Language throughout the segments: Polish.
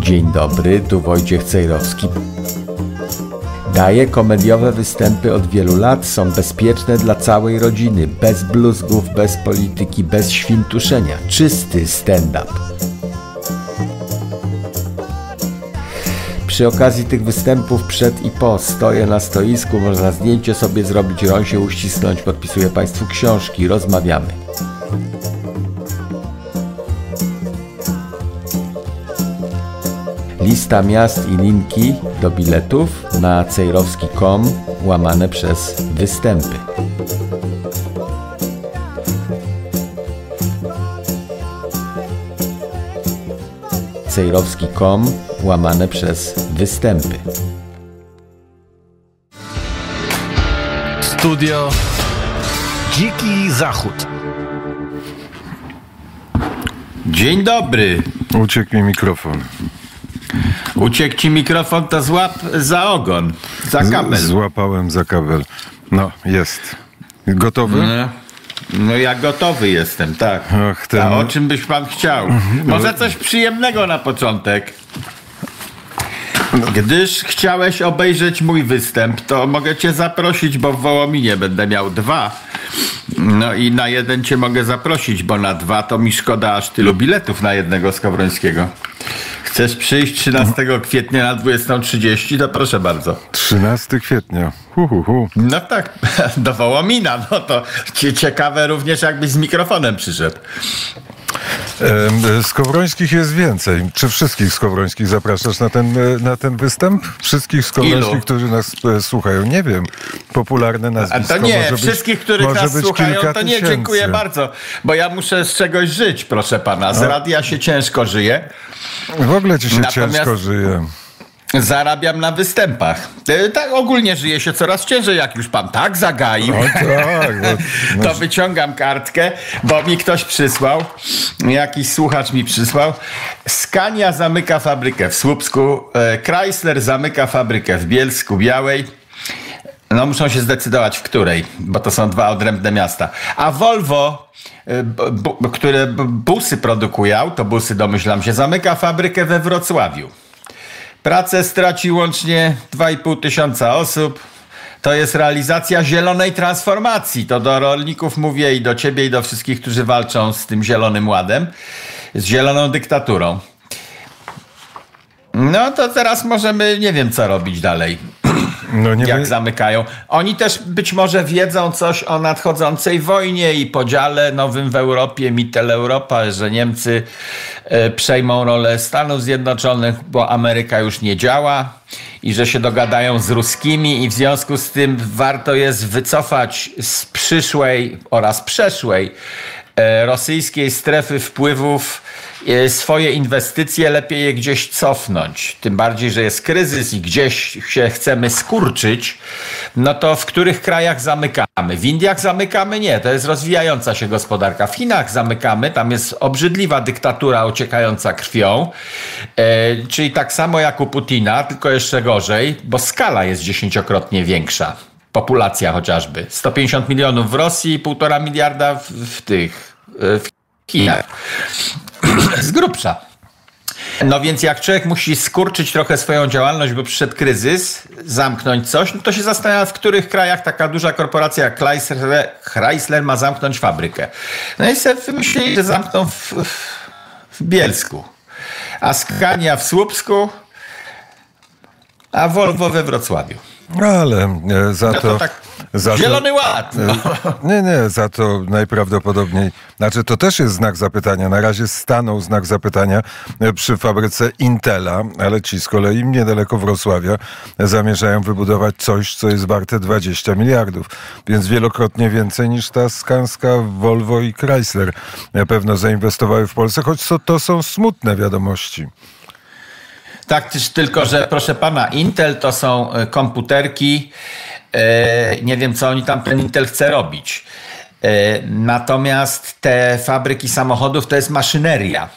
Dzień dobry, tu Wojciech Cejrowski. Daję komediowe występy od wielu lat, są bezpieczne dla całej rodziny, bez bluzgów, bez polityki, bez świntuszenia. Czysty stand-up. Przy okazji tych występów przed i po stoję na stoisku, można zdjęcie sobie zrobić, rąk się uścisnąć, podpisuję Państwu książki, rozmawiamy. Lista miast i linki do biletów na cejrowski.com łamane przez występy. cejrowski.com łamane przez występy. Studio Dziki Zachód. Dzień dobry. Uciekł mi mikrofon. Uciekł ci mikrofon, to złap za ogon, za kabel. Z, złapałem za kabel. No, jest. Gotowy? No, no ja gotowy jestem, tak. Ach, ten- A o czym byś pan chciał? Może coś przyjemnego na początek. Gdyż chciałeś obejrzeć mój występ, to mogę cię zaprosić, bo w Wołominie będę miał dwa. No i na jeden cię mogę zaprosić, bo na dwa to mi szkoda aż tylu biletów na jednego Skowrońskiego. Chcesz przyjść 13 kwietnia na 20.30, to proszę bardzo. 13 kwietnia. Hu, hu, hu. No tak, do Wołomina, no to cie- ciekawe również jakbyś z mikrofonem przyszedł. Em, Skowrońskich jest więcej. Czy wszystkich Skowrońskich zapraszasz na ten, e, na ten występ? Wszystkich Skowrońskich, Ilu? którzy nas e, słuchają? Nie wiem. Popularne A nazwisko. to nie, może być- wszystkich, których może nas być słuchają, to nie, tysięcy. dziękuję bardzo, bo ja muszę z czegoś żyć, proszę pana. Z radia się ciężko żyje, W ogóle ci się Natomiast- ciężko żyje. Zarabiam na występach. E, Tak ogólnie żyje się coraz ciężej, jak już pan tak zagaił. O tak. bo- no, To wyciągam kartkę, bo mi ktoś przysłał, jakiś słuchacz mi przysłał. Skania zamyka fabrykę w Słupsku, e, Chrysler zamyka fabrykę w Bielsku Białej. No muszą się zdecydować w której, bo to są dwa odrębne miasta. A Volvo, e, które busy produkuje, autobusy domyślam się, zamyka fabrykę we Wrocławiu. Pracę straci łącznie 2,5 tysiąca osób. To jest realizacja zielonej transformacji. To do rolników mówię i do ciebie i do wszystkich, którzy walczą z tym zielonym ładem, z zieloną dyktaturą. No to teraz możemy, nie wiem co robić dalej no nie jak zamykają. Oni też być może wiedzą coś o nadchodzącej wojnie i podziale nowym w Europie, Mittel Europa, że Niemcy e, przejmą rolę Stanów Zjednoczonych, bo Ameryka już nie działa i że się dogadają z ruskimi i w związku z tym warto jest wycofać z przyszłej oraz przeszłej rosyjskiej strefy wpływów e, swoje inwestycje, lepiej je gdzieś cofnąć. Tym bardziej, że jest kryzys i gdzieś się chcemy skurczyć, no to w których krajach zamykamy? W Indiach zamykamy? Nie, to jest rozwijająca się gospodarka. W Chinach zamykamy, tam jest obrzydliwa dyktatura ociekająca krwią, e, czyli tak samo jak u Putina, tylko jeszcze gorzej, bo skala jest dziesięciokrotnie większa. Populacja chociażby. 150 milionów w Rosji, 1,5 miliarda w, w tych e, w Chinach. Z grubsza. No więc jak człowiek musi skurczyć trochę swoją działalność, bo przyszedł kryzys, zamknąć coś, no to się zastanawia, w których krajach taka duża korporacja jak Chrysler, Chrysler ma zamknąć fabrykę. No i sobie wymyślili, że zamkną w, w, w Bielsku, a Scania w Słupsku, a Volvo we Wrocławiu. Ale e, za No to... to tak za to- zielony ład. No. Nie, nie, za to najprawdopodobniej. Znaczy, to też jest znak zapytania. Na razie stanął znak zapytania e, przy fabryce Intela, ale ci z kolei niedaleko Wrocławia zamierzają wybudować coś, co jest warte 20 miliardów. Więc wielokrotnie więcej niż ta Skanska, Volvo i Chrysler na pewno zainwestowały w Polsce, choć to, to są smutne wiadomości. Tak, tylko, że proszę pana, Intel to są e, komputerki. E, nie wiem, co oni tam ten Intel chce robić. E, Natomiast te fabryki samochodów to jest maszyneria.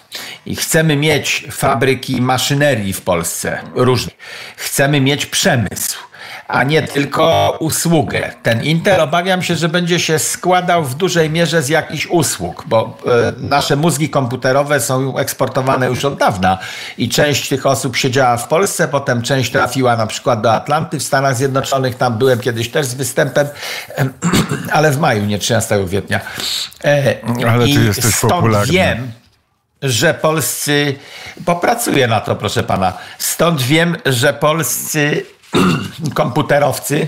I chcemy mieć fabryki maszynerii w Polsce, różnych. Chcemy mieć przemysł. A nie tylko usługę. Ten Intel obawiam się, że będzie się składał w dużej mierze z jakichś usług, bo e, nasze mózgi komputerowe są eksportowane już od dawna i część tych osób siedziała w Polsce, potem część trafiła na przykład do Atlanty w Stanach Zjednoczonych, tam byłem kiedyś też z występem, ale w maju, nie 13 kwietnia. E, ale ty I jesteś stąd popularny. wiem, że polscy, popracuję na to, proszę pana, stąd wiem, że polscy komputerowcy,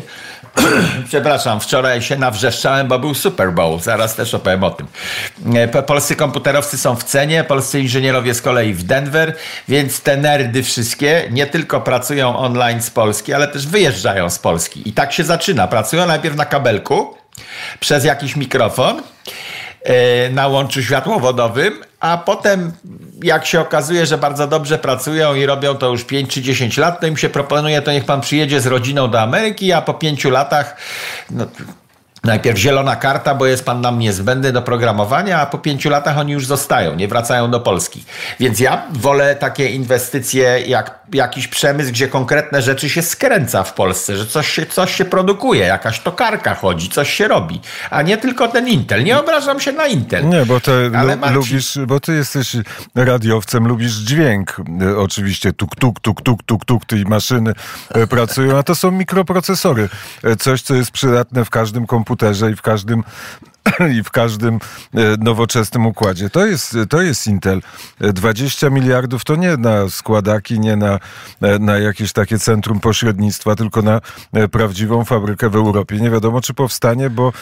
przepraszam, wczoraj się nawrzeszczałem, bo był Super Bowl, zaraz też opowiem o tym. E, polscy komputerowcy są w cenie, polscy inżynierowie z kolei w Denver, więc te nerdy wszystkie nie tylko pracują online z Polski, ale też wyjeżdżają z Polski. I tak się zaczyna. Pracują najpierw na kabelku przez jakiś mikrofon, na łączu światłowodowym, a potem jak się okazuje, że bardzo dobrze pracują i robią to już 5 czy 10 lat, to im się proponuje, to niech pan przyjedzie z rodziną do Ameryki, a po 5 latach no, Najpierw zielona karta, bo jest pan nam niezbędny do programowania, a po pięciu latach oni już zostają, nie wracają do Polski. Więc ja wolę takie inwestycje jak jakiś przemysł, gdzie konkretne rzeczy się skręca w Polsce, że coś się, coś się produkuje, jakaś tokarka chodzi, coś się robi, a nie tylko ten Intel. Nie obrażam się na Intel. Nie, bo ty lu lubisz, bo ty jesteś radiowcem, lubisz dźwięk. Oczywiście tuk, tuk, tuk, tuk, tuk, tuk, i maszyny e, pracują, a to są mikroprocesory. E, coś, co jest przydatne w każdym komputerze i w każdym i w każdym e, nowoczesnym układzie. To jest, to jest Intel. 20 e, miliardów to nie na składaki, nie na, e, na jakieś takie centrum pośrednictwa, tylko na prawdziwą fabrykę w Europie. Nie wiadomo, czy powstanie, bo,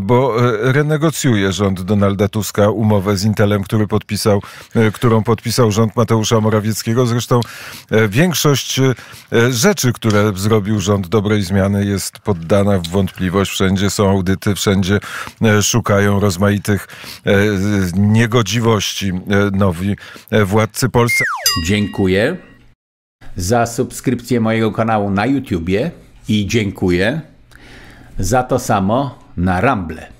bo renegocjuje rząd Donalda Tuska umowę z Intelem, który podpisał, którą podpisał rząd Mateusza Morawieckiego. Zresztą większość rzeczy, które zrobił rząd dobrej zmiany jest poddana w wątpliwość. Wszędzie są audyty, wszędzie szukają rozmaitych e, niegodziwości e, nowi e, władcy Polscy. Dziękuję za subskrypcję mojego kanału na YouTubie i dziękuję za to samo na Ramble.